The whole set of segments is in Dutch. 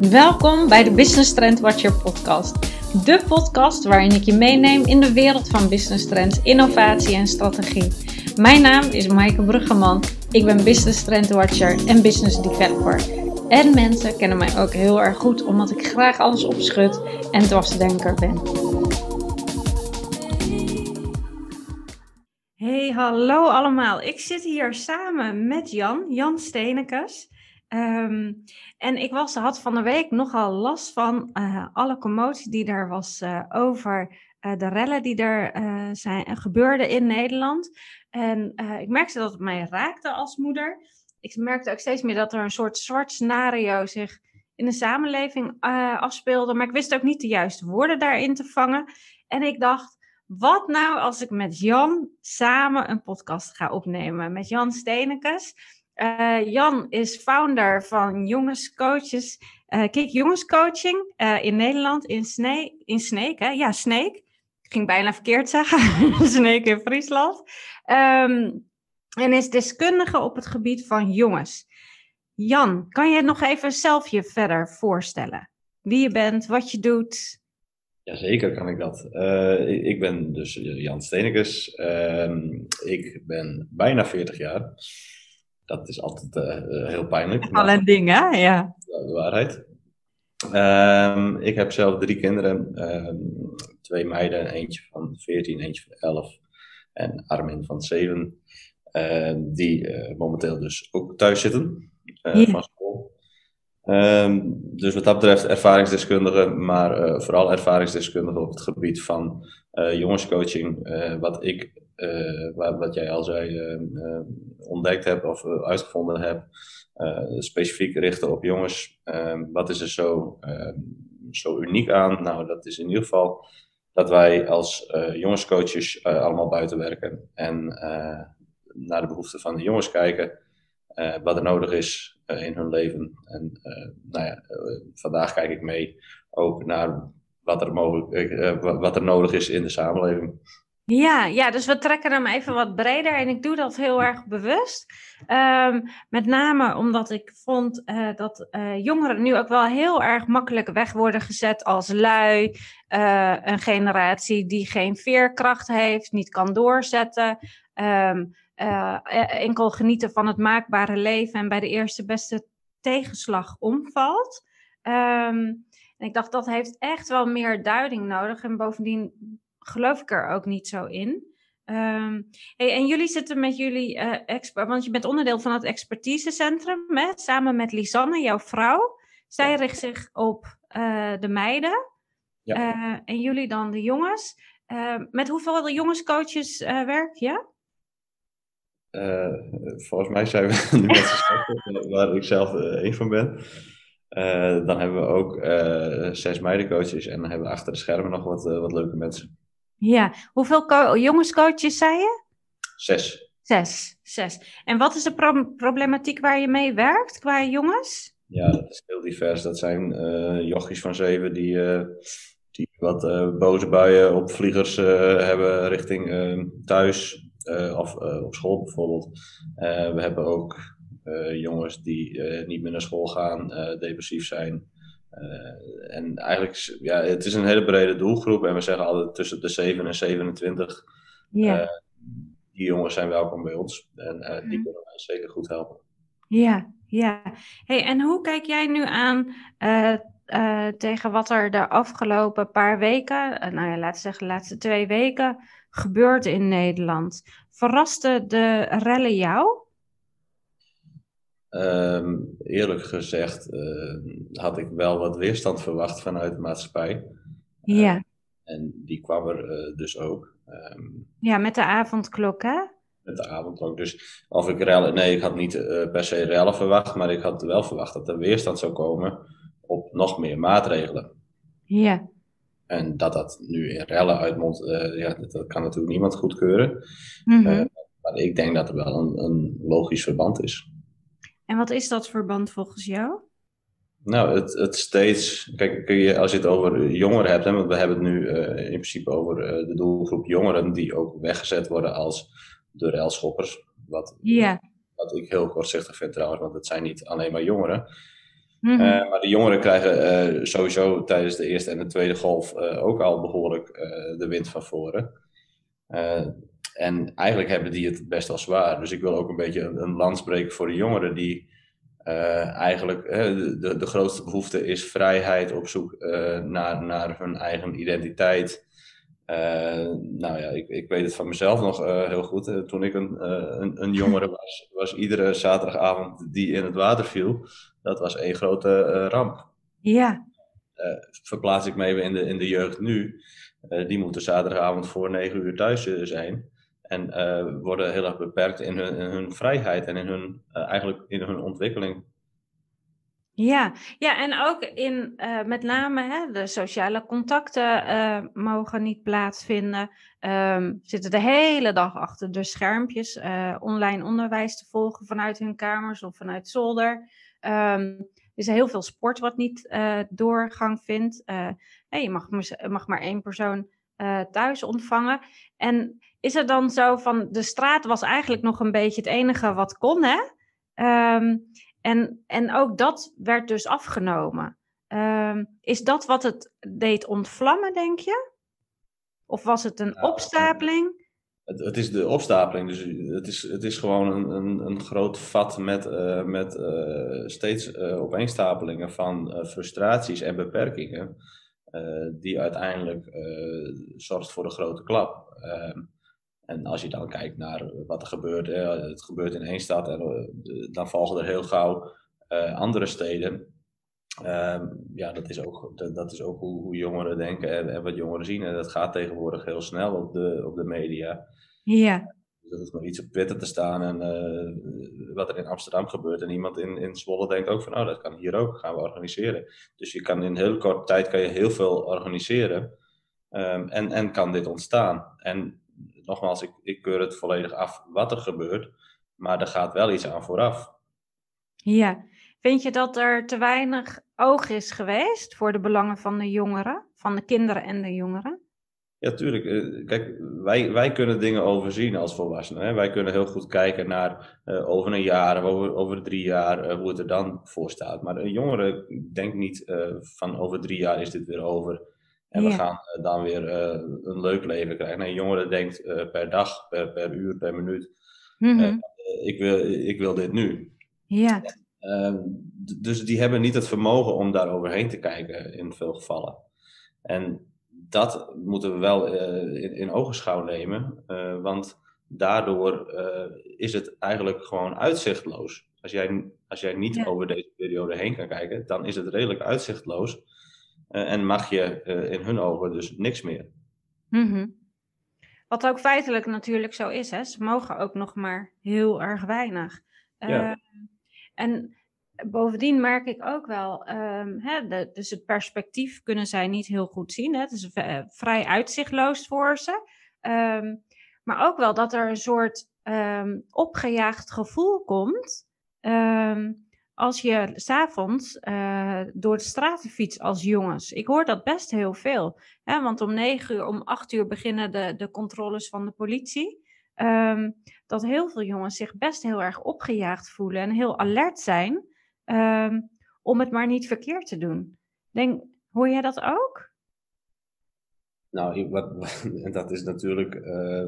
Welkom bij de Business Trend Watcher podcast. De podcast waarin ik je meeneem in de wereld van business trends, innovatie en strategie. Mijn naam is Maaike Bruggeman. Ik ben Business Trend Watcher en Business Developer. En mensen kennen mij ook heel erg goed omdat ik graag alles opschud en dwarsdenker ben. Hey, hallo allemaal. Ik zit hier samen met Jan, Jan Stenekes. Ehm, en ik was, had van de week nogal last van uh, alle commotie die er was uh, over uh, de rellen die er zijn, gebeurden in Nederland. En ik merkte dat het mij raakte als moeder. Ik merkte ook steeds meer dat er een soort zwart scenario zich in de samenleving afspeelde. Maar ik wist ook niet de juiste woorden daarin te vangen. En ik dacht, wat nou als ik met Jan samen een podcast ga opnemen? Met Jan Stenekes. Uh, Jan is founder van jongenscoaches, uh, Kik Jongenscoaching uh, in Nederland, in Sneek. In Sneek, hè? Ja, Sneek. Ik ging bijna verkeerd zeggen. Sneek in Friesland. Um, en is deskundige op het gebied van jongens. Jan, kan je nog even zelf je verder voorstellen? Wie je bent, wat je doet? Jazeker kan ik dat. Ik ben dus Jan Steenekes. Uh, ik ben bijna 40 jaar. Dat is altijd uh, heel pijnlijk. Al een ding, hè? Ja. De waarheid. Ehm, ik heb zelf drie kinderen. Ehm, twee meiden, eentje van 14, eentje van 11. En Armin van 7. die momenteel dus ook thuis zitten van school. Um, dus wat dat betreft ervaringsdeskundige, maar vooral ervaringsdeskundige op het gebied van jongenscoaching. Wat ik, wat, wat, jij al zei, ontdekt heb of uitgevonden heb. specifiek richten op jongens. Ehm, wat is er zo, ehm, zo uniek aan? Nou, dat is in ieder geval dat wij als jongenscoaches allemaal buiten werken. En naar de behoeften van de jongens kijken. wat er nodig is in hun leven. En nou ja, vandaag kijk ik mee ook naar wat er, mogelijk, wat er nodig is in de samenleving. Ja, ja, dus we trekken hem even wat breder en ik doe dat heel erg bewust. Um, met name omdat ik vond uh, dat uh, jongeren nu ook wel heel erg makkelijk weg worden gezet als lui. Uh, een generatie die geen veerkracht heeft, niet kan doorzetten. Um, enkel genieten van het maakbare leven en bij de eerste beste tegenslag omvalt. Um, en ik dacht, dat heeft echt wel meer duiding nodig. En bovendien geloof ik er ook niet zo in. Um, hey, en jullie zitten met jullie uh, expert, want je bent onderdeel van het expertisecentrum, hè, samen met Lisanne, jouw vrouw. Zij richt zich op uh, de meiden ja. uh, en jullie dan de jongens. met hoeveel jongenscoaches werk je? volgens mij zijn we nu met waar ik zelf één van ben. dan hebben we ook zes meidencoaches en dan hebben we achter de schermen nog wat, wat leuke mensen. Ja, hoeveel jongenscoaches zei je? Zes. Zes, zes. En wat is de pro problematiek waar je mee werkt qua jongens? Ja, dat is heel divers. Dat zijn uh, jochies van zeven die, uh, die wat uh, boze buien op vliegers hebben richting thuis of op school bijvoorbeeld. we hebben ook jongens die niet meer naar school gaan, depressief zijn. Uh, en eigenlijk, ja, het is een hele brede doelgroep. En we zeggen altijd tussen de 7 en 27. Ja. Uh, die jongens zijn welkom bij ons. En uh, die kunnen wij zeker goed helpen. Ja, ja. Hey, en hoe kijk jij nu aan tegen wat er de afgelopen paar weken, nou ja, laten we zeggen de laatste twee weken, gebeurt in Nederland? Verraste de rellen jou? Um, eerlijk gezegd uh, had ik wel wat weerstand verwacht vanuit de maatschappij. Ja. Uh, en die kwam er uh, dus ook. Um, ja, met de avondklok, hè? Met de avondklok. Dus of ik rellen, nee, ik had niet per se rellen verwacht, maar ik had wel verwacht dat er weerstand zou komen op nog meer maatregelen. Ja. En dat dat nu in rellen uitmondt, ja, dat, dat, kan natuurlijk niemand goedkeuren. Mm -hmm. maar ik denk dat er wel een, een logisch verband is. En wat is dat verband volgens jou? Nou, het, het steeds. Kijk, als je het over jongeren hebt, hè, want we hebben het nu uh, in principe over uh, de doelgroep jongeren die ook weggezet worden als de railschoppers. Wat, ja. wat ik heel kortzichtig vind trouwens, want het zijn niet alleen maar jongeren. Mhm. Eh, maar de jongeren krijgen eh, sowieso tijdens de eerste en de tweede golf eh, ook al behoorlijk eh, de wind van voren. En eigenlijk hebben die het best wel zwaar. Dus ik wil ook een beetje een, een lans breken voor de jongeren die eh, eigenlijk de, de grootste behoefte is vrijheid op zoek eh, naar, naar hun eigen identiteit. Eh, nou ja, ik, ik weet het van mezelf nog heel goed. Toen ik een, een, een jongere was, was iedere zaterdagavond die in het water viel, dat was één grote ramp. Ja, Verplaats ik me even in de, in de jeugd nu, die moeten zaterdagavond voor negen uur thuis zijn. En eh, worden heel erg beperkt in hun, hun vrijheid en in hun, eh, eigenlijk in hun ontwikkeling. ja. ja en ook in eh, met name hè, de sociale contacten mogen niet plaatsvinden. Ehm, zitten de hele dag achter de schermpjes online onderwijs te volgen vanuit hun kamers of vanuit zolder. Ehm, er is heel veel sport wat niet doorgang vindt. Je mag, mag maar één persoon thuis ontvangen. En is het dan zo van de straat was eigenlijk nog een beetje het enige wat kon, hè? Ehm, en, en ook dat werd dus afgenomen. Ehm, is dat wat het deed ontvlammen, denk je? Of was het een Ja, opstapeling? Het, het is de opstapeling, dus het is, het is gewoon een, een, een groot vat met, eh, met eh, steeds eh, opeenstapelingen van frustraties en beperkingen, die uiteindelijk zorgt voor de grote klap. En als je dan kijkt naar wat er gebeurt, hè, het gebeurt in één stad en eh, dan volgen er heel gauw eh, andere steden. Ehm, ja, dat is ook, dat, dat is ook hoe, hoe jongeren denken en, wat jongeren zien. En dat gaat tegenwoordig heel snel op de, op de media. Ja, Dus er hoeft maar iets op Twitter te staan en eh, wat er in Amsterdam gebeurt. En iemand in, in Zwolle denkt ook van, oh, dat kan hier ook, gaan we organiseren. Dus je kan in heel korte tijd kan je heel veel organiseren Ehm, en, en kan dit ontstaan. En nogmaals, ik, ik keur het volledig af wat er gebeurt, maar er gaat wel iets aan vooraf. ja. Vind je dat er te weinig oog is geweest voor de belangen van de jongeren, van de kinderen en de jongeren? Ja, tuurlijk. Eh, Kijk, wij, wij kunnen dingen overzien als volwassenen. Hè? Wij kunnen heel goed kijken naar eh, over een jaar over, over drie jaar eh, hoe het er dan voor staat. Maar een jongere denkt niet van over drie jaar is dit weer over. En we gaan eh, dan weer eh, een leuk leven krijgen. Nee, een jongere denkt eh, per dag, per, per uur, per minuut. Mhm. ik, wil, ik wil dit nu. Ja, Ehm, dus die hebben niet het vermogen om daar overheen te kijken in veel gevallen. En dat moeten we wel eh, in, in ogenschouw nemen, want daardoor is het eigenlijk gewoon uitzichtloos. Als jij, als jij niet Ja. over deze periode heen kan kijken, dan is het redelijk uitzichtloos en mag je eh, in hun ogen dus niks meer. Mhm. Wat ook feitelijk natuurlijk zo is, hè? ze mogen ook nog maar heel erg weinig. Ja. Eh, en bovendien merk ik ook wel, ehm, hè, de, dus het perspectief kunnen zij niet heel goed zien. Hè? Het is vrij uitzichtloos voor ze. Ehm, maar ook wel dat er een soort ehm, opgejaagd gevoel komt. Als je s'avonds eh door de straten fietst als jongens. Ik hoor dat best heel veel. Hè? Want om negen uur, om acht uur beginnen de, de controles van de politie. Ehm, dat heel veel jongens zich best heel erg opgejaagd voelen en heel alert zijn ehm, om het maar niet verkeerd te doen. Denk, hoor jij dat ook? Nou, wat, en dat is natuurlijk eh,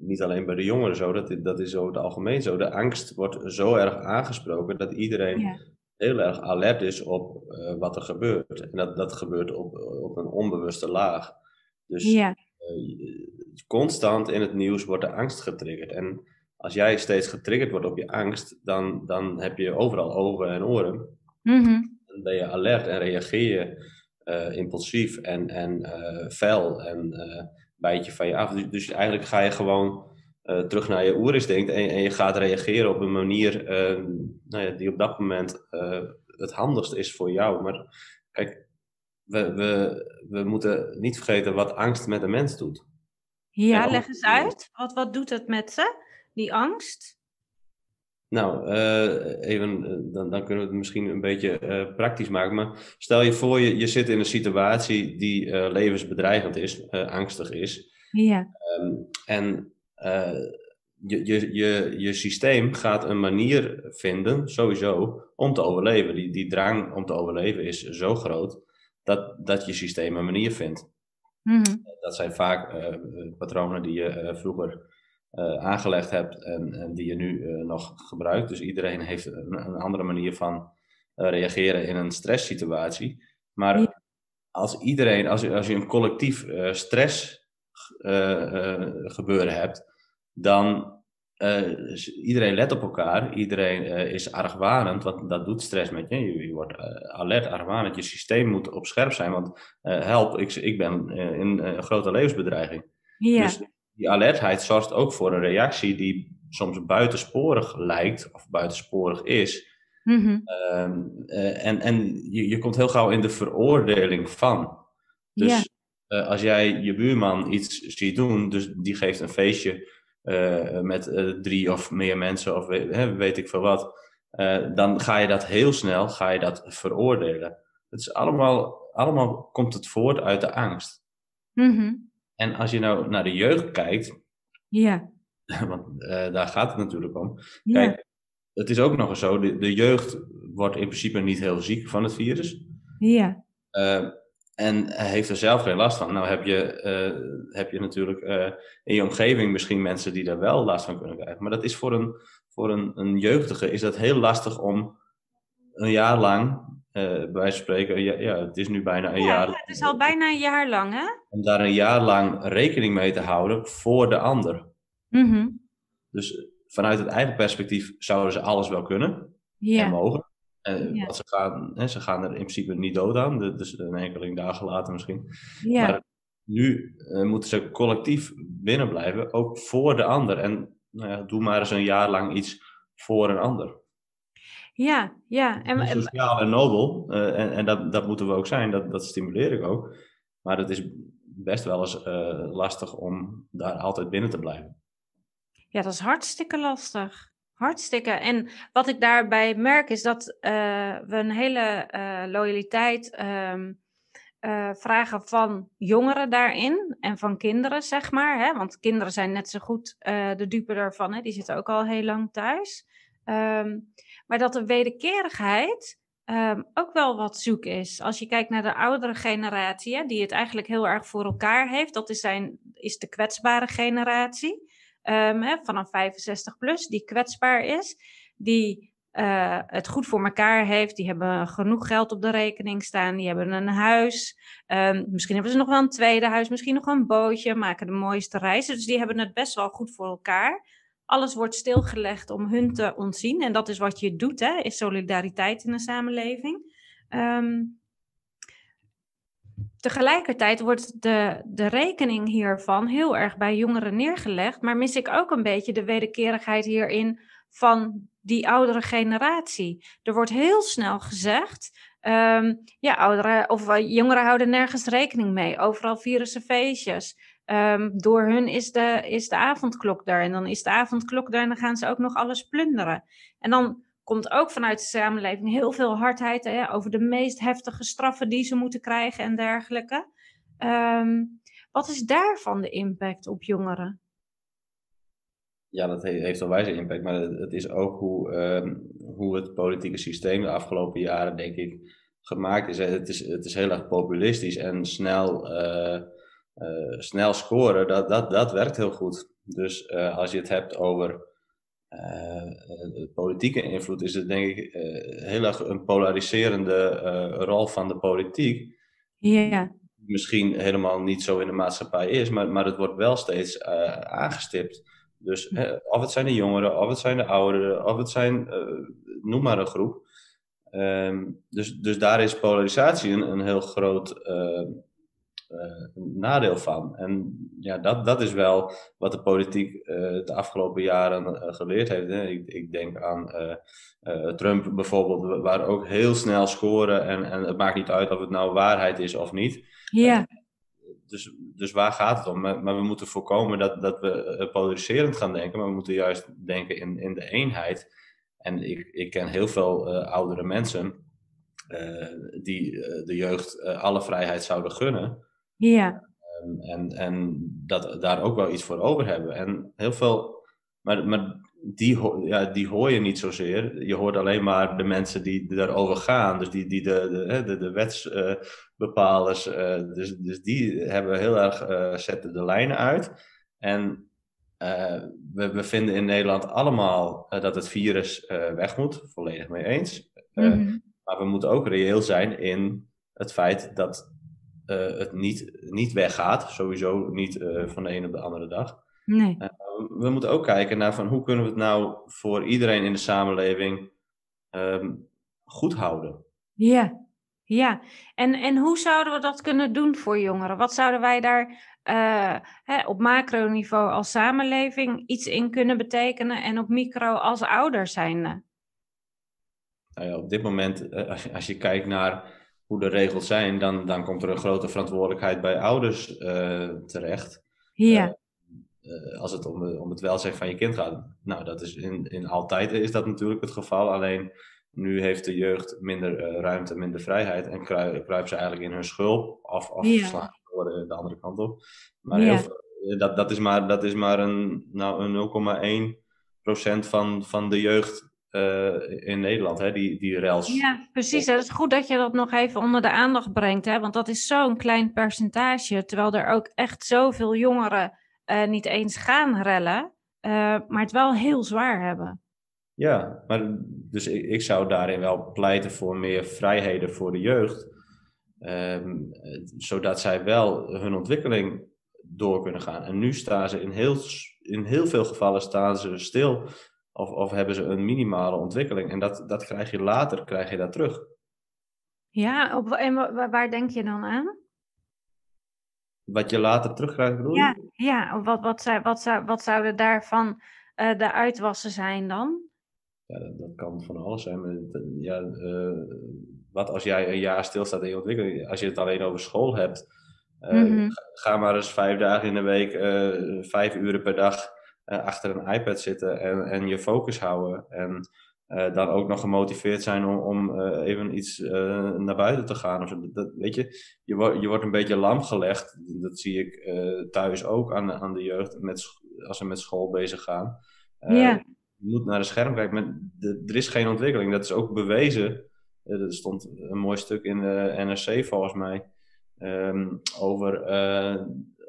niet alleen bij de jongeren zo, dat, is- dat is over het algemeen zo. De angst wordt zo erg aangesproken dat iedereen Ja. heel erg alert is op eh, wat er gebeurt. En dat, dat gebeurt op, op een onbewuste laag. Dus Ja, eh, constant in het nieuws wordt de angst getriggerd. En als jij steeds getriggerd wordt op je angst, dan, dan heb je overal ogen en oren. Mhm. Dan ben je alert en reageer je eh, impulsief en, en fel en eh bijt je van je af. Dus, dus eigenlijk ga je gewoon eh, terug naar je oerinstinct en, en je gaat reageren op een manier eh, nou ja, die op dat moment eh, het handigst is voor jou. Maar kijk, we, we, we moeten niet vergeten wat angst met een mens doet. ja leg eens uit. Wat, wat doet het met ze, die angst? Nou, eh, even, eh, dan, dan kunnen we het misschien een beetje eh, praktisch maken. Maar stel je voor, je, je zit in een situatie die levensbedreigend is, angstig is. Ja, Ehm, en je, je, je, je systeem gaat een manier vinden, sowieso, om te overleven. Die, die drang om te overleven is zo groot dat, dat je systeem een manier vindt. Mhm. Dat zijn vaak patronen die je vroeger aangelegd hebt en, en, die je nu nog gebruikt. Dus iedereen heeft een, een andere manier van reageren in een stresssituatie. Maar als iedereen, als, als je een collectief stress gebeuren hebt, dan uh, iedereen let op elkaar, iedereen uh, is argwanend, want dat doet stress met je. Je, je wordt uh, alert, argwanend, je systeem moet op scherp zijn, want help, ik, ik ben in een grote levensbedreiging. Ja. Dus die alertheid zorgt ook voor een reactie die soms buitensporig lijkt, of buitensporig is. Mm -hmm. en en je, je komt heel gauw in de veroordeling van. Dus ja. als jij je buurman iets ziet doen, dus die geeft een feestje uh, met drie of meer mensen of weet, weet ik veel wat, dan ga je dat heel snel ga je dat veroordelen. Het is allemaal, allemaal komt het voort uit de angst. Mm -hmm. En als je nou naar de jeugd kijkt, ja. want daar gaat het natuurlijk om. Ja. Kijk, het is ook nog eens zo, de, de jeugd wordt in principe niet heel ziek van het virus. Ja. En heeft er zelf geen last van. Nou heb je, uh, heb je natuurlijk in je omgeving misschien mensen die daar wel last van kunnen krijgen. Maar dat is voor een, voor een, een jeugdige is dat heel lastig om een jaar lang, uh, bij spreken, ja, ja, het is nu bijna een ja, jaar. Ja, het is al bijna een jaar lang, hè? Om daar een jaar lang rekening mee te houden voor de ander. Mm -hmm. Dus vanuit het eigen perspectief zouden ze alles wel kunnen ja. en mogen. Uh, Ja. Want ze gaan, hè, ze gaan er in principe niet dood aan, dus een enkeling dagen later misschien. Ja. Maar nu eh, moeten ze collectief binnenblijven, ook voor de ander. En nou ja, doe maar eens een jaar lang iets voor een ander. Ja, ja. En, sociaal en nobel, eh, en, en dat, dat moeten we ook zijn, dat, dat stimuleer ik ook. Maar het is best wel eens eh, lastig om daar altijd binnen te blijven. Ja, dat is hartstikke lastig. Hartstikke. En wat ik daarbij merk is dat eh, we een hele loyaliteit ehm, eh, vragen van jongeren daarin en van kinderen, zeg maar. Hè? Want kinderen zijn net zo goed de dupe daarvan. Hè? Die zitten ook al heel lang thuis. Ehm, maar dat de wederkerigheid ehm, ook wel wat zoek is. Als je kijkt naar de oudere generatie, die het eigenlijk heel erg voor elkaar heeft. Dat is, zijn, is de kwetsbare generatie. Um, hè, vanaf 65 plus, die kwetsbaar is, die uh, het goed voor elkaar heeft, die hebben genoeg geld op de rekening staan, die hebben een huis, um, misschien hebben ze nog wel een tweede huis, misschien nog een bootje, maken de mooiste reizen, dus die hebben het best wel goed voor elkaar. Alles wordt stilgelegd om hun te ontzien en dat is wat je doet, hè, is solidariteit in de samenleving. Um, Tegelijkertijd wordt de, de rekening hiervan heel erg bij jongeren neergelegd, maar mis ik ook een beetje de wederkerigheid hierin van die oudere generatie. Er wordt heel snel gezegd, um, ja, ouderen of uh, jongeren houden nergens rekening mee. Overal ze feestjes. Um, door hun is de, is de avondklok daar en dan is de avondklok daar en dan gaan ze ook nog alles plunderen. En dan komt ook vanuit de samenleving heel veel hardheid hè, over de meest heftige straffen die ze moeten krijgen en dergelijke. Um, wat is daarvan de impact op jongeren? Ja, dat heeft wel wijze impact, maar het is ook hoe, um, hoe het politieke systeem de afgelopen jaren, denk ik, gemaakt is. Het is, het is heel erg populistisch en snel, uh, snel scoren, dat, dat, dat werkt heel goed. Dus uh, als je het hebt over uh, politieke invloed is het denk ik heel erg een polariserende rol van de politiek. Ja. Misschien helemaal niet zo in de maatschappij is, maar, maar het wordt wel steeds aangestipt. Dus of het zijn de jongeren, of het zijn de ouderen, of het zijn, noem maar een groep. Um, dus, dus daar is polarisatie een, een heel groot uh, nadeel van. En ja, dat, dat is wel wat de politiek uh, de afgelopen jaren uh, geleerd heeft. Hè. Ik, ik denk aan Trump bijvoorbeeld, waar ook heel snel scoren en, en het maakt niet uit of het nou waarheid is of niet. Ja. Dus, dus waar gaat het om? Maar, maar we moeten voorkomen dat, dat we polariserend gaan denken, maar we moeten juist denken in, in de eenheid. En ik, ik ken heel veel oudere mensen die de jeugd alle vrijheid zouden gunnen. Ja. Um, en, en dat daar ook wel iets voor over hebben. En heel veel maar, maar die, ja, die hoor je niet zozeer. Je hoort alleen maar de mensen die daarover gaan. Dus die, die de, de, de, de wetsbepalers. Uh, dus, dus die hebben heel erg uh, zetten de lijnen uit. En we, we vinden in Nederland allemaal dat het virus weg moet. Volledig mee eens. Mm Maar we moeten ook reëel zijn in het feit dat het niet, niet weggaat. Sowieso niet van de een op de andere dag. Nee. Uh, we moeten ook kijken naar van hoe kunnen we het nou voor iedereen in de samenleving um, goed houden. Ja, ja. En, en hoe zouden we dat kunnen doen voor jongeren? Wat zouden wij daar hè, op macroniveau als samenleving iets in kunnen betekenen en op micro als ouders zijn? Nou ja, op dit moment, eh, als je kijkt naar hoe de regels zijn, dan, dan komt er een grote verantwoordelijkheid bij ouders uh, terecht. Ja. Uh, als het om, om het welzijn van je kind gaat. Nou, dat is in, in altijd is dat natuurlijk het geval. Alleen nu heeft de jeugd minder uh, ruimte, minder vrijheid. En kruipen ze eigenlijk in hun schulp. Of, of ja. slaan worden de andere kant op. Maar ja. veel, dat, dat, is maar, dat is maar een, nou, een 0,1% van, van de jeugd uh, in Nederland, hè, die, die rels. Ja, precies. Het is goed dat je dat nog even onder de aandacht brengt. Hè, want dat is zo'n klein percentage. Terwijl er ook echt zoveel jongeren uh, niet eens gaan rellen, uh, maar het wel heel zwaar hebben. Ja, maar dus ik, ik zou daarin wel pleiten voor meer vrijheden voor de jeugd. Um, zodat zij wel hun ontwikkeling door kunnen gaan. En nu staan ze in heel, in heel veel gevallen staan ze stil of, of hebben ze een minimale ontwikkeling. En dat, dat krijg je later, krijg je dat terug. Ja, op, en waar denk je dan aan? Wat je later terugkrijgt, bedoel ja, je? Ja, wat, wat, zou, wat, zou, wat zouden daarvan uh, de uitwassen zijn dan? Ja, dat, dat, kan van alles zijn. Maar, ja, uh, wat als jij een jaar stilstaat in je ontwikkeling? Als je het alleen over school hebt, uh, mm -hmm. ga maar eens vijf dagen in de week, vijf uren per dag achter een iPad zitten en, en je focus houden. En uh, dan ook nog gemotiveerd zijn om, om uh, even iets uh, naar buiten te gaan. Of dat, weet je, je, wordt je wordt een beetje lam gelegd. Dat zie ik thuis ook aan, aan de jeugd met, als ze met school bezig gaan. Ja. Je moet naar de scherm kijken. Maar de, er is geen ontwikkeling. Dat is ook bewezen. er stond een mooi stuk in de NRC volgens mij. Um, over,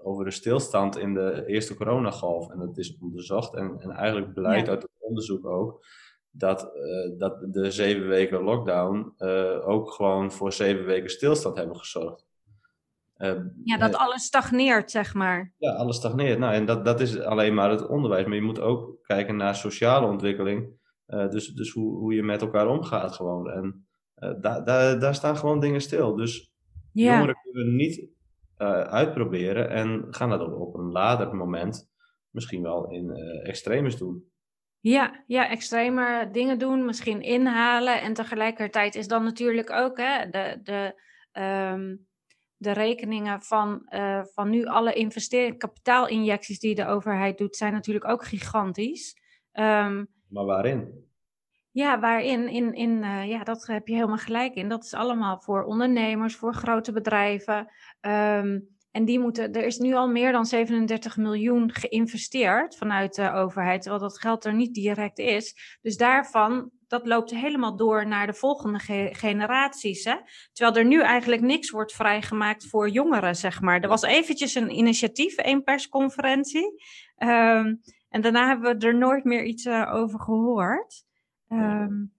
over de stilstand in de eerste coronagolf. En dat is onderzocht. En, en eigenlijk blijkt ja. uit het onderzoek ook dat, uh, dat de zeven weken lockdown uh, ook gewoon voor zeven weken stilstand hebben gezorgd. Uh, ja, dat alles stagneert, zeg maar. Ja, alles stagneert. Nou, en dat, dat is alleen maar het onderwijs. Maar je moet ook kijken naar sociale ontwikkeling. dus dus hoe, hoe je met elkaar omgaat gewoon. En daar daar daar staan gewoon dingen stil. Dus ja. jongeren kunnen niet uitproberen en gaan dat op, op een later moment misschien wel in extremes doen. Ja, ja, extremer dingen doen, misschien inhalen. En tegelijkertijd is dan natuurlijk ook hè, de, de, um, de rekeningen van, uh, van nu alle investeringen, kapitaalinjecties die de overheid doet, zijn natuurlijk ook gigantisch. Um, maar waarin? Ja, waarin? In, in, uh, ja, dat heb je helemaal gelijk in. Dat is allemaal voor ondernemers, voor grote bedrijven. Um, en die moeten, er is nu al meer dan 37 miljoen geïnvesteerd vanuit de overheid, terwijl dat geld er niet direct is. Dus daarvan, dat loopt helemaal door naar de volgende ge generaties. Hè? Terwijl er nu eigenlijk niks wordt vrijgemaakt voor jongeren, zeg maar. Er was eventjes een initiatief, een persconferentie. Um, en daarna hebben we er nooit meer iets uh, over gehoord. Um,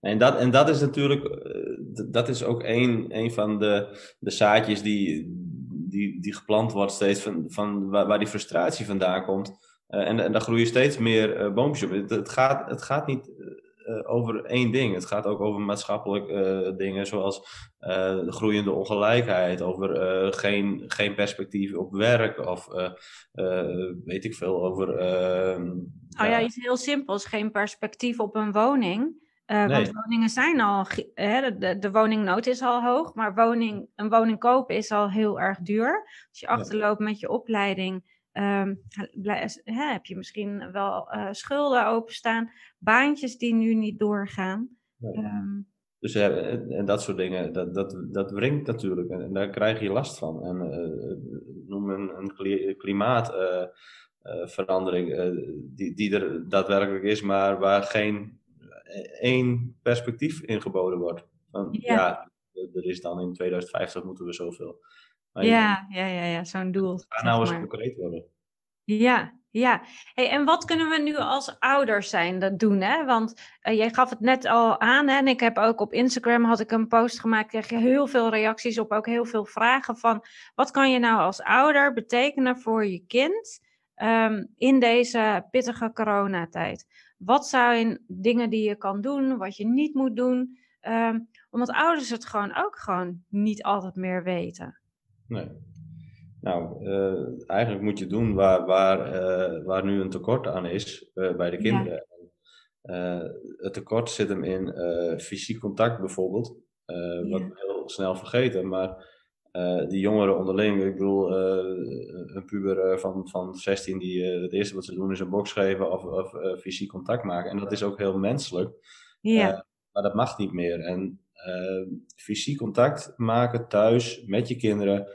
en dat, en dat is natuurlijk, uh, dat is ook een, een van de, de zaadjes die, die, die geplant wordt steeds van, van waar, waar die frustratie vandaan komt. Uh, en, en daar groeien steeds meer uh, boompjes op. Het, gaat, het gaat niet over één ding. Het gaat ook over maatschappelijke dingen zoals de groeiende ongelijkheid, over geen, geen perspectief op werk of weet ik veel over. Ehm, oh ja, iets heel simpels, geen perspectief op een woning. Uh, nee. Want woningen zijn al, hè, de, de, woningnood is al hoog, maar woning, een woning kopen is al heel erg duur. Als je achterloopt met je opleiding, um, hè, heb je misschien wel uh, schulden openstaan, baantjes die nu niet doorgaan. Nee. Um, dus en, en dat soort dingen, dat, dat, dat wringt natuurlijk en, en daar krijg je last van. En uh, noem een, een klimaat verandering die, die er daadwerkelijk is, maar waar geen één perspectief in geboden wordt. Van, ja. er is dan in 2050 moeten we zoveel. Ja, ja, ja, ja, zo'n doel. Ga nou eens concreet worden. Ja, ja. Hey, en wat kunnen we nu als ouders zijn dat doen? Hè? Want uh, jij gaf het net al aan hè? en ik heb ook op Instagram had ik een post gemaakt, kreeg je heel veel reacties op, ook heel veel vragen van wat kan je nou als ouder betekenen voor je kind um, in deze pittige coronatijd? Wat zijn dingen die je kan doen, wat je niet moet doen? Um, omdat ouders het gewoon ook gewoon niet altijd meer weten. Nee. Nou, uh, eigenlijk moet je doen waar, waar, uh, waar nu een tekort aan is uh, bij de kinderen. het tekort zit hem in fysiek contact bijvoorbeeld, ja. wat we heel snel vergeten. Maar die jongeren onderling, ik bedoel, een puber van, van 16 die het eerste wat ze doen is een box geven of, of fysiek contact maken. En dat is ook heel menselijk. Ja. maar dat mag niet meer. En fysiek contact maken thuis met je kinderen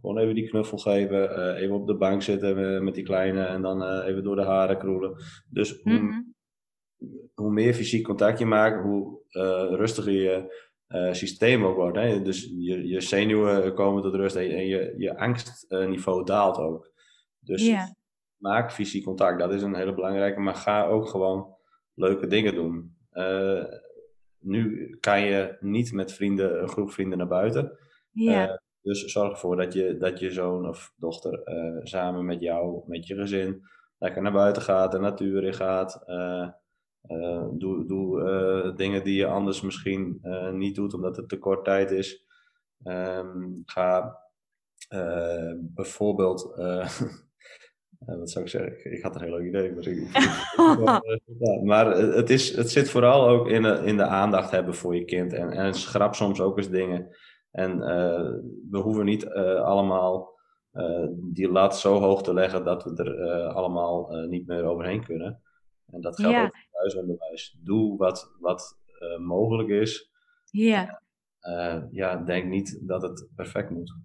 gewoon even die knuffel geven, uh, even op de bank zitten met die kleine en dan uh, even door de haren kroelen. Dus hoe, mm -hmm. hoe, meer fysiek contact je maakt, hoe uh, rustiger je systeem ook wordt. Hè? Dus je, je zenuwen komen tot rust en je, je angstniveau daalt ook. Dus yeah. maak fysiek contact, dat is een hele belangrijke, maar ga ook gewoon leuke dingen doen. nu kan je niet met vrienden, een groep vrienden naar buiten. Yeah. Dus zorg ervoor dat je, dat je zoon of dochter uh, samen met jou, met je gezin, lekker naar buiten gaat, de natuur in gaat. Uh, uh, doe doe dingen die je anders misschien niet doet omdat het te kort tijd is. Um, ga bijvoorbeeld, wat zou ik zeggen? Ik had een heel leuk idee. Maar, ik, maar het, is, het zit vooral ook in de, in de aandacht hebben voor je kind. En, en schrap soms ook eens dingen. En uh, we hoeven niet uh, allemaal uh, die lat zo hoog te leggen dat we er allemaal niet meer overheen kunnen. En dat geldt ja. ook voor thuisonderwijs. Doe wat, wat mogelijk is. Ja. ja, denk niet dat het perfect moet.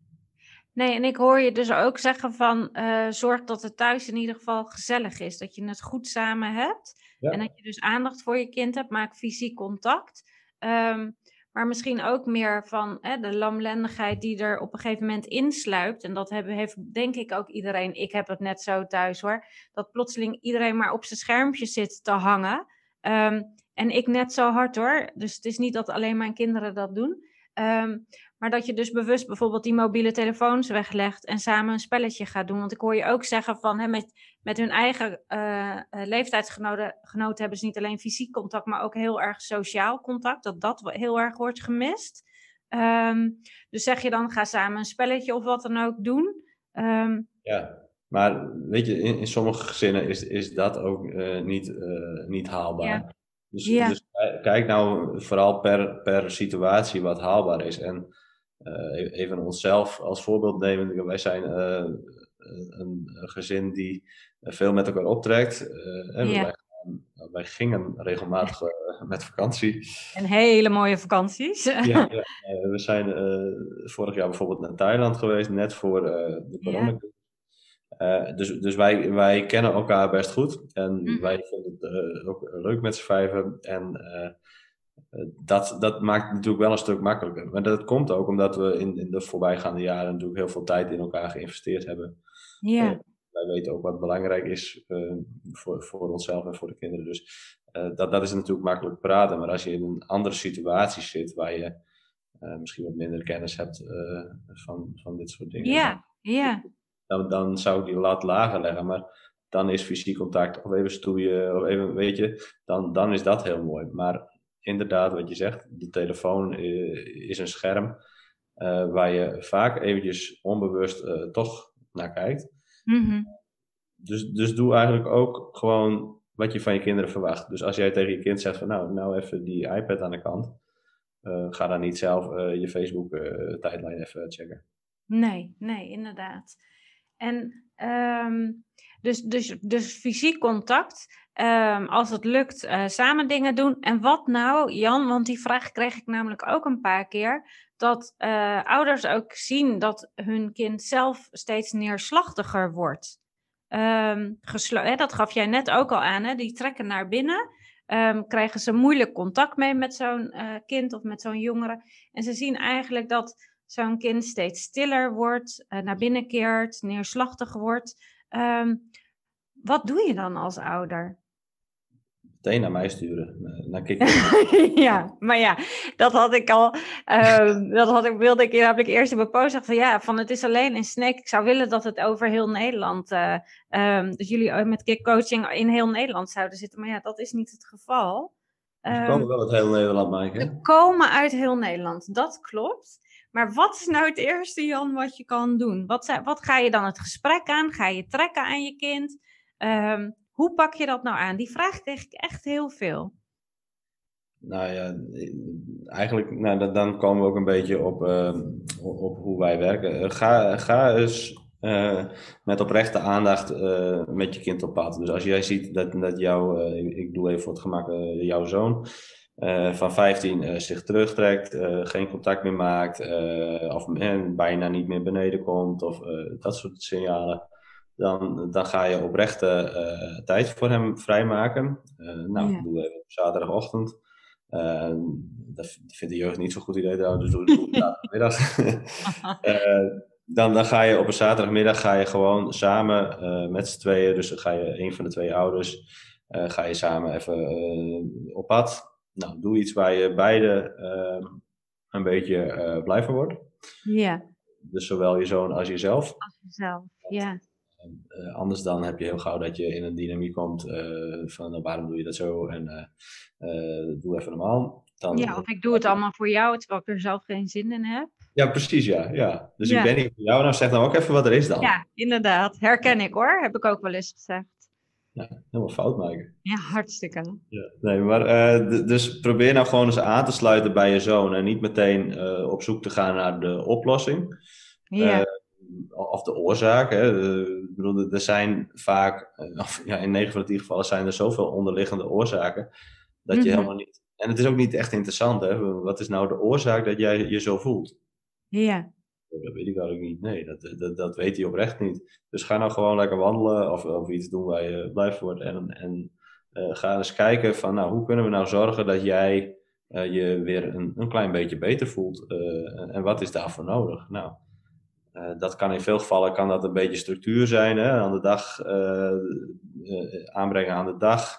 Nee, en ik hoor je dus ook zeggen van zorg dat het thuis in ieder geval gezellig is. Dat je het goed samen hebt. Ja. En dat je dus aandacht voor je kind hebt. Maak fysiek contact. Um, maar misschien ook meer van hè, de lamlendigheid die er op een gegeven moment insluipt. En dat hebben, heeft denk ik ook iedereen. Ik heb het net zo thuis hoor. Dat plotseling iedereen maar op zijn schermpje zit te hangen. Um, en ik net zo hard hoor. Dus het is niet dat alleen mijn kinderen dat doen. Um, maar dat je dus bewust bijvoorbeeld die mobiele telefoons weglegt en samen een spelletje gaat doen. Want ik hoor je ook zeggen van hè, met, met hun eigen uh, leeftijdsgenoten hebben ze niet alleen fysiek contact, maar ook heel erg sociaal contact. Dat dat heel erg wordt gemist. Um, dus zeg je dan ga samen een spelletje of wat dan ook doen. Um, ja, maar weet je, in, in sommige gezinnen is, is dat ook uh, niet, uh, niet haalbaar. Ja. Dus, ja. dus, kijk nou vooral per, per situatie wat haalbaar is. En even onszelf als voorbeeld nemen. Wij zijn uh, een, gezin die veel met elkaar optrekt. Ja. wij, wij, gingen regelmatig met vakantie. En hele mooie vakanties. ja, ja we zijn vorig jaar bijvoorbeeld naar Thailand geweest, net voor de corona. Uh, dus dus wij, wij kennen elkaar best goed. En mm. wij vinden het uh, ook leuk met z'n vijven. En uh, dat, dat maakt natuurlijk wel een stuk makkelijker. Maar dat komt ook omdat we in, in de voorbijgaande jaren natuurlijk heel veel tijd in elkaar geïnvesteerd hebben. Ja. Uh, wij weten ook wat belangrijk is uh, voor, voor onszelf en voor de kinderen. Dus uh, dat, dat is natuurlijk makkelijk praten. Maar als je in een andere situatie zit waar je misschien wat minder kennis hebt van, van dit soort dingen. Ja, ja. Dan, dan zou ik die lat lager leggen. Maar dan is fysiek contact of even stoeien of even, weet je, dan, dan is dat heel mooi. Maar inderdaad, wat je zegt, de telefoon is een scherm uh, waar je vaak eventjes onbewust uh, toch naar kijkt. Mm-hmm. Dus, dus doe eigenlijk ook gewoon wat je van je kinderen verwacht. Dus als jij tegen je kind zegt van nou, nou even die iPad aan de kant. Uh, ga dan niet zelf je Facebook tijdlijn even checken. Nee, nee, inderdaad. En um, dus, dus, dus fysiek contact, um, als het lukt, uh, samen dingen doen. En wat nou, Jan, want die vraag kreeg ik namelijk ook een paar keer, dat uh, ouders ook zien dat hun kind zelf steeds neerslachtiger wordt. Um, hè, dat gaf jij net ook al aan, hè? die trekken naar binnen. Um, krijgen ze moeilijk contact mee met zo'n uh, kind of met zo'n jongere. En ze zien eigenlijk dat zo'n kind steeds stiller wordt, naar binnen keert, neerslachtig wordt. Um, wat doe je dan als ouder? meteen naar mij sturen. Naar ja, maar ja, dat had ik al. Uh, dat had ik, wilde ik namelijk eerst in mijn post zeggen. Van, ja, van het is alleen in Snake. Ik zou willen dat het over heel Nederland. Uh, um, dat jullie met kickcoaching in heel Nederland zouden zitten. Maar ja, dat is niet het geval. Ze komen ehm, wel uit heel Nederland, Maaike. Ze komen uit heel Nederland, dat klopt. Maar wat is nou het eerste, Jan, wat je kan doen? Wat, wat ga je dan het gesprek aan? Ga je trekken aan je kind? Um, hoe pak je dat nou aan? Die vraag kreeg ik echt heel veel. Nou ja, eigenlijk, nou, dan komen we ook een beetje op, uh, op hoe wij werken. Eh, ga, ga eens uh, met oprechte aandacht uh, met je kind op pad. Dus als jij ziet dat, dat jouw, ik doe even voor het gemak, jouw zoon van 15 zich terugtrekt, geen contact meer maakt, of bijna niet meer beneden komt, of dat soort signalen dan, dan ga je oprechte uh, tijd voor hem vrijmaken. Uh, nou, ja. doe even op zaterdagochtend. Uh, dat vindt de jeugd niet zo'n goed idee trouwens, dus doe het op zaterdagmiddag. dan, dan ga je op een zaterdagmiddag ga je gewoon samen met z'n tweeën, dus dan ga je een van de twee ouders, ga je samen even op pad. Nou, doe iets waar je beide een beetje blij van wordt. Ja. Dus zowel je zoon als jezelf. Als jezelf, ja. Uh, anders dan heb je heel gauw dat je in een dynamiek komt uh, van nou, waarom doe je dat zo en doe even normaal. Dan, ja, of ik doe het allemaal voor jou terwijl ik er zelf geen zin in heb. Ja, precies, ja. ja. Dus ik ben niet voor jou, nou zeg dan ook even wat er is dan. Ja, inderdaad. Herken ik hoor, heb ik ook wel eens gezegd. Ja, helemaal fout maken. Ja, hartstikke. Ja, nee, maar dus probeer nou gewoon eens aan te sluiten bij je zoon en niet meteen op zoek te gaan naar de oplossing. Ja of de oorzaak. Hè. Ik bedoel, er zijn vaak, eh, of ja, in 9 van de 10 gevallen zijn er zoveel onderliggende oorzaken dat je mhm. helemaal niet. En het is ook niet echt interessant, hè? Wat is nou de oorzaak dat jij je zo voelt? Ja. Dat weet ik eigenlijk niet. Nee, dat, dat, dat weet hij oprecht niet. Dus ga nou gewoon lekker wandelen of, of iets doen waar je blij wordt. En, en uh, ga eens kijken van, nou, hoe kunnen we nou zorgen dat jij uh, je weer een, een klein beetje beter voelt? Uh, en wat is daarvoor nodig? Nou, dat kan in veel gevallen kan dat een beetje structuur zijn. Hè? Aan de dag, aanbrengen aan de dag,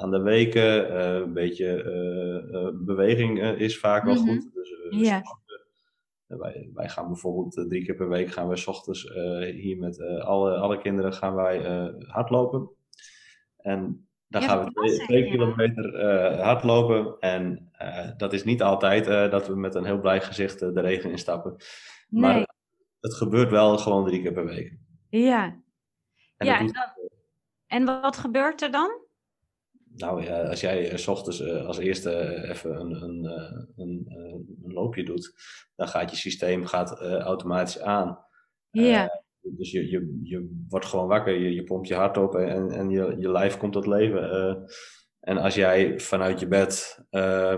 aan de weken. een beetje beweging is vaak wel mm -hmm. goed. Dus, ja. Wij, wij gaan bijvoorbeeld drie keer per week gaan we s ochtends hier met alle, alle kinderen gaan wij hardlopen. En dan ja, gaan we twee, twee ja. kilometer hardlopen. En dat is niet altijd dat we met een heel blij gezicht de regen instappen. Nee. Maar het gebeurt wel gewoon drie keer per week. Ja. En, ja, en, dan, en wat gebeurt er dan? Nou ja, als jij uh, s ochtends uh, als eerste uh, even een, een, een, een, loopje doet, dan gaat je systeem gaat, automatisch aan. Ja. dus je, je, je wordt gewoon wakker, je, je pompt je hart op en, en je, je lijf komt tot leven. en als jij vanuit je bed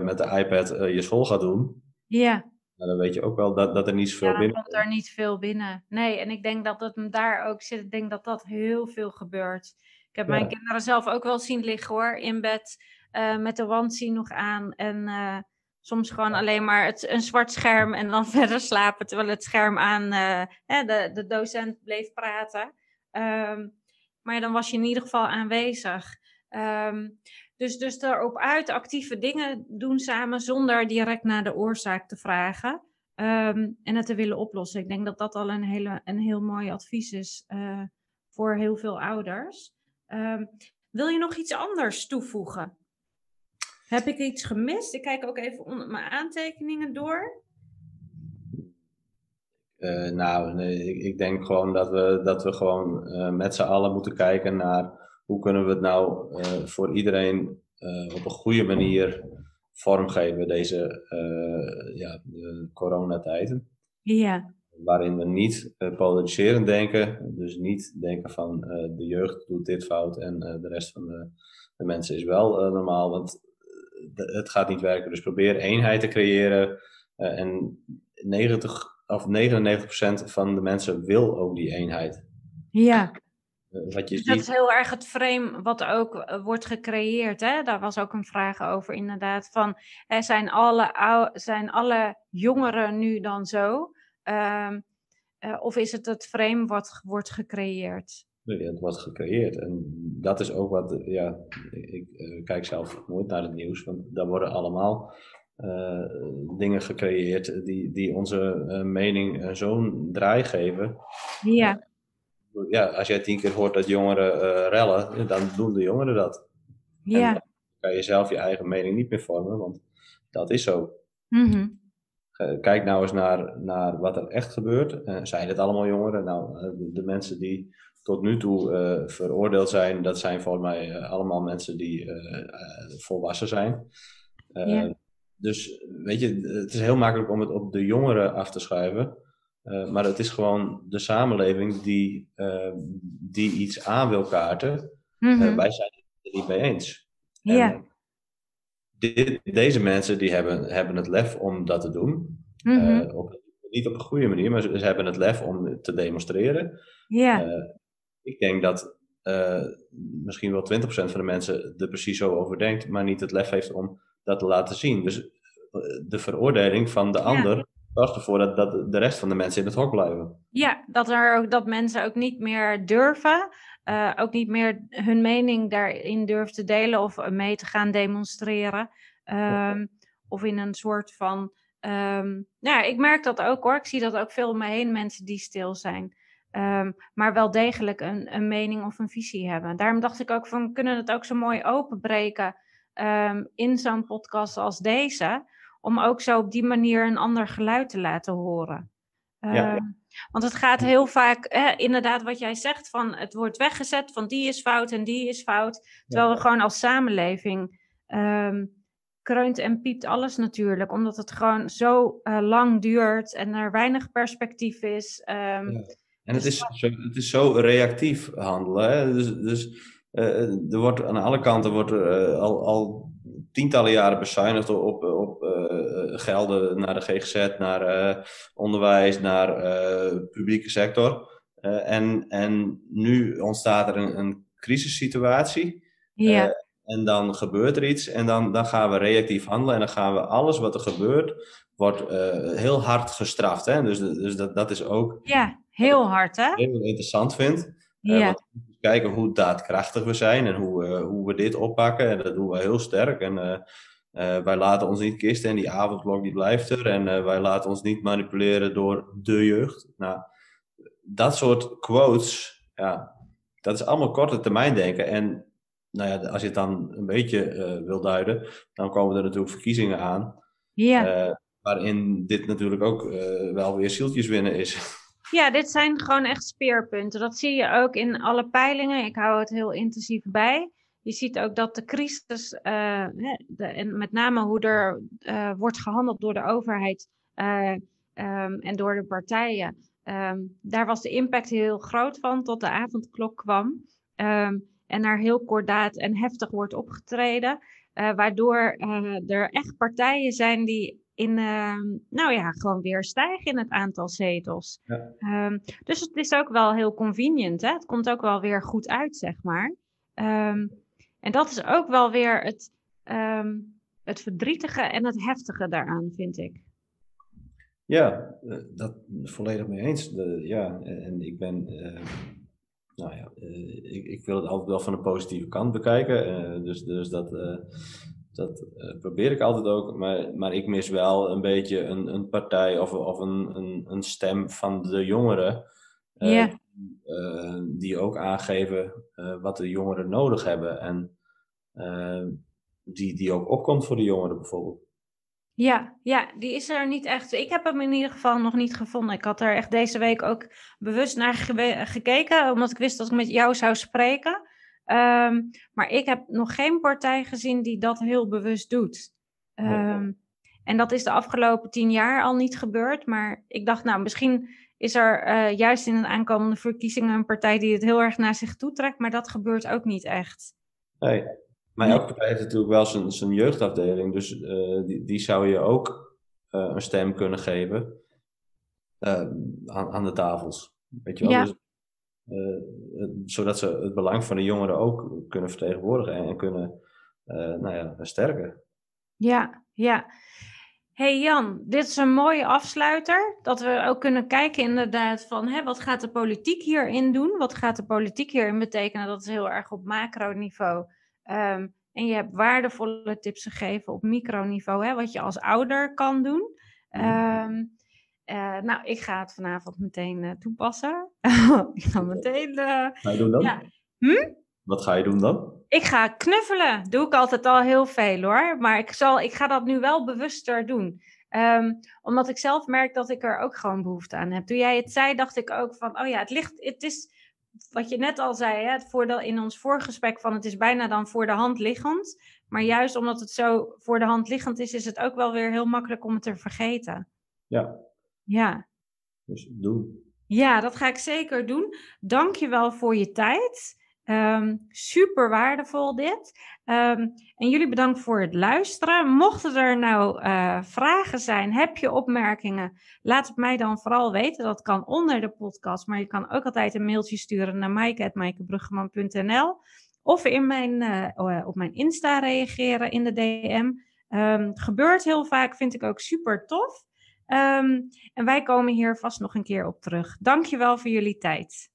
met de iPad je school gaat doen, ja dan weet je ook wel dat, dat er niet zoveel ja, binnen komt. er niet veel binnen. Nee, en ik denk dat hem daar ook zit. Ik denk dat dat heel veel gebeurt. Ik heb mijn kinderen zelf ook wel zien liggen hoor, in bed. Uh, met de wandzie nog aan. En uh, soms gewoon alleen maar het, een zwart scherm en dan verder slapen. Terwijl het scherm aan uh, de, de docent bleef praten. Um, maar dan was je in ieder geval aanwezig. Um, dus, dus erop uit actieve dingen doen samen zonder direct naar de oorzaak te vragen. Um, en het te willen oplossen. Ik denk dat dat al een, hele, een heel mooi advies is uh, voor heel veel ouders. Um, wil je nog iets anders toevoegen? Heb ik iets gemist? Ik kijk ook even onder mijn aantekeningen door. Uh, nou, nee, ik, ik, denk gewoon dat we, dat we gewoon uh, met z'n allen moeten kijken naar hoe kunnen we het nou uh, voor iedereen op een goede manier vormgeven, deze ja, de coronatijden. Ja. Waarin we niet polariserend denken, dus niet denken van de jeugd doet dit fout en de rest van de, de mensen is wel normaal, want het gaat niet werken. Dus probeer eenheid te creëren en 90 of 99% van de mensen wil ook die eenheid. Ja. wat je Dus ziet. dat is heel erg het frame wat ook eh, wordt gecreëerd. Hè? Daar was ook een vraag over, inderdaad. Van, hè, zijn, alle ou- zijn alle jongeren nu dan zo? Ehm, eh, of is het het frame wat wordt gecreëerd? Nee, Het wordt gecreëerd. En dat is ook wat, ja, ik eh, kijk zelf nooit naar het nieuws, want daar worden allemaal eh, dingen gecreëerd die, die onze mening zo'n draai geven. Ja, Ja, als jij tien keer hoort dat jongeren rellen, dan doen de jongeren dat. En ja. dan kan je zelf je eigen mening niet meer vormen, want dat is zo. mhm. Eh, Kijk nou eens naar, naar wat er echt gebeurt. Eh, zijn het allemaal jongeren? Nou, eh, de, de mensen die tot nu toe eh, veroordeeld zijn, dat zijn volgens mij eh, allemaal mensen die eh, eh, volwassen zijn. Eh, Ja. Dus weet je, het is heel makkelijk om het op de jongeren af te schuiven. Eh, maar het is gewoon de samenleving die, eh, die iets aan wil kaarten. Eh, Mhm. wij zijn het er niet mee eens. Ja. En dit- deze mensen die hebben, hebben het lef om dat te doen. mhm. Eh, op, niet op een goede manier, maar ze, ze hebben het lef om te demonstreren. ja. Eh, ik denk dat eh, misschien wel 20% van de mensen er precies zo over denkt, maar niet het lef heeft om dat te laten zien. Dus de veroordeling van de ander zorgt ervoor dat, dat de rest van de mensen in het hok blijven. Ja, dat, er ook, dat mensen ook niet meer durven, eh, ook niet meer hun mening daarin durven te delen of mee te gaan demonstreren. Ehm, of in een soort van. ehm, nou ja, ik merk dat ook hoor. Ik zie dat ook veel om me heen, mensen die stil zijn. Ehm, maar wel degelijk een, een mening of een visie hebben. Daarom dacht ik ook van, we kunnen het ook zo mooi openbreken in zo'n podcast als deze. Om ook zo op die manier een ander geluid te laten horen. Ja, ja. Ehm, want het gaat heel vaak, hè, inderdaad, wat jij zegt, van het wordt weggezet van die is fout en die is fout. Terwijl we gewoon als samenleving ehm, kreunt en piept alles natuurlijk, omdat het gewoon zo eh, lang duurt en er weinig perspectief is. Ehm, Ja. En het is, zo, het is zo reactief handelen. Hè? Dus, dus eh, er wordt aan alle kanten wordt al, al tientallen jaren bezuinigd op, op gelden naar de GGZ, naar eh, onderwijs, naar eh, publieke sector. Eh, en, en nu ontstaat er een, een crisissituatie. ja, en dan gebeurt er iets en dan, dan gaan we reactief handelen en dan gaan we alles wat er gebeurt, wordt heel hard gestraft. Hè? Dus, dus dat, dat is ook ja, heel hard hè? heel interessant vind. Ja, want kijken hoe daadkrachtig we zijn en hoe, hoe we dit oppakken. En dat doen we heel sterk. En eh, wij laten ons niet kisten en die avondklok die blijft er. En eh, wij laten ons niet manipuleren door de jeugd. Nou, dat soort quotes, ja, dat is allemaal korte termijn denken. En nou ja, als je het dan een beetje eh, wil duiden, dan komen er natuurlijk verkiezingen aan. ja. waarin dit natuurlijk ook wel weer zieltjes winnen is. Ja, dit zijn gewoon echt speerpunten. Dat zie je ook in alle peilingen. Ik hou het heel intensief bij. Je ziet ook dat de crisis, eh, de, en met name hoe er eh, wordt gehandeld door de overheid eh, ehm, en door de partijen, ehm, daar was de impact heel groot van tot de avondklok kwam. Ehm, en er heel kordaat en heftig wordt opgetreden. waardoor er echt partijen zijn die in, nou ja, gewoon weer stijgen in het aantal zetels. Ja. Dus het is ook wel heel convenient. Hè? Het komt ook wel weer goed uit, zeg maar. En dat is ook wel weer het, ehm, het verdrietige en het heftige daaraan, vind ik. Ja, eh, dat volledig mee eens. De, ja, en ik ben, eh, nou ja, eh, ik, ik wil het altijd wel van de positieve kant bekijken. eh, dus, dus dat, eh, dat eh, probeer ik altijd ook. Maar, maar ik mis wel een beetje een, een partij of, of een, een, een stem van de jongeren. eh, Eh, die ook aangeven eh, wat de jongeren nodig hebben. En eh, die, die ook opkomt voor de jongeren bijvoorbeeld. Ja, ja, die is er niet echt. Ik heb hem in ieder geval nog niet gevonden. Ik had er echt deze week ook bewust naar gekeken, omdat ik wist dat ik met jou zou spreken. Ehm, maar ik heb nog geen partij gezien die dat heel bewust doet. Ehm, en dat is de afgelopen tien jaar al niet gebeurd. Maar ik dacht, nou, misschien is er eh, juist in de aankomende verkiezingen een partij die het heel erg naar zich toe trekt. Maar dat gebeurt ook niet echt. Nee, maar elke partij heeft natuurlijk wel zijn, zijn jeugdafdeling, dus eh, die, die zou je ook eh, een stem kunnen geven aan, aan de tafels. Weet je wel? Ja. Dus, zodat ze het belang van de jongeren ook kunnen vertegenwoordigen en, kunnen nou ja, sterken. Ja, ja hey Jan, dit is een mooie afsluiter. Dat we ook kunnen kijken inderdaad van hè, wat gaat de politiek hierin doen? Wat gaat de politiek hierin betekenen? Dat is heel erg op macroniveau. Um, en je hebt waardevolle tips gegeven op microniveau, hè, wat je als ouder kan doen. Um, nou, ik ga het vanavond meteen uh, toepassen. ik ga meteen. Uh, ga je doen dan? Ja. Hm? Wat ga je doen dan? Ik ga knuffelen. Doe ik altijd al heel veel hoor. Maar ik, zal, ik ga dat nu wel bewuster doen. Um, omdat ik zelf merk dat ik er ook gewoon behoefte aan heb. Toen jij het zei, dacht ik ook van, oh ja, het ligt, het is wat je net al zei, hè, het voordeel in ons voorgesprek van het is bijna dan voor de hand liggend. Maar juist omdat het zo voor de hand liggend is, is het ook wel weer heel makkelijk om het te vergeten. Ja. Ja. Dus doen. Ja, dat ga ik zeker doen. Dank je wel voor je tijd. Um, super waardevol dit. Um, en jullie bedankt voor het luisteren. Mochten er nou uh, vragen zijn, heb je opmerkingen, laat het mij dan vooral weten. Dat kan onder de podcast, maar je kan ook altijd een mailtje sturen naar maaike.maaikebruggeman.nl of in mijn, uh, op mijn Insta reageren in de DM. Um, gebeurt heel vaak, vind ik ook super tof. en wij komen hier vast nog een keer op terug. Dankjewel voor jullie tijd.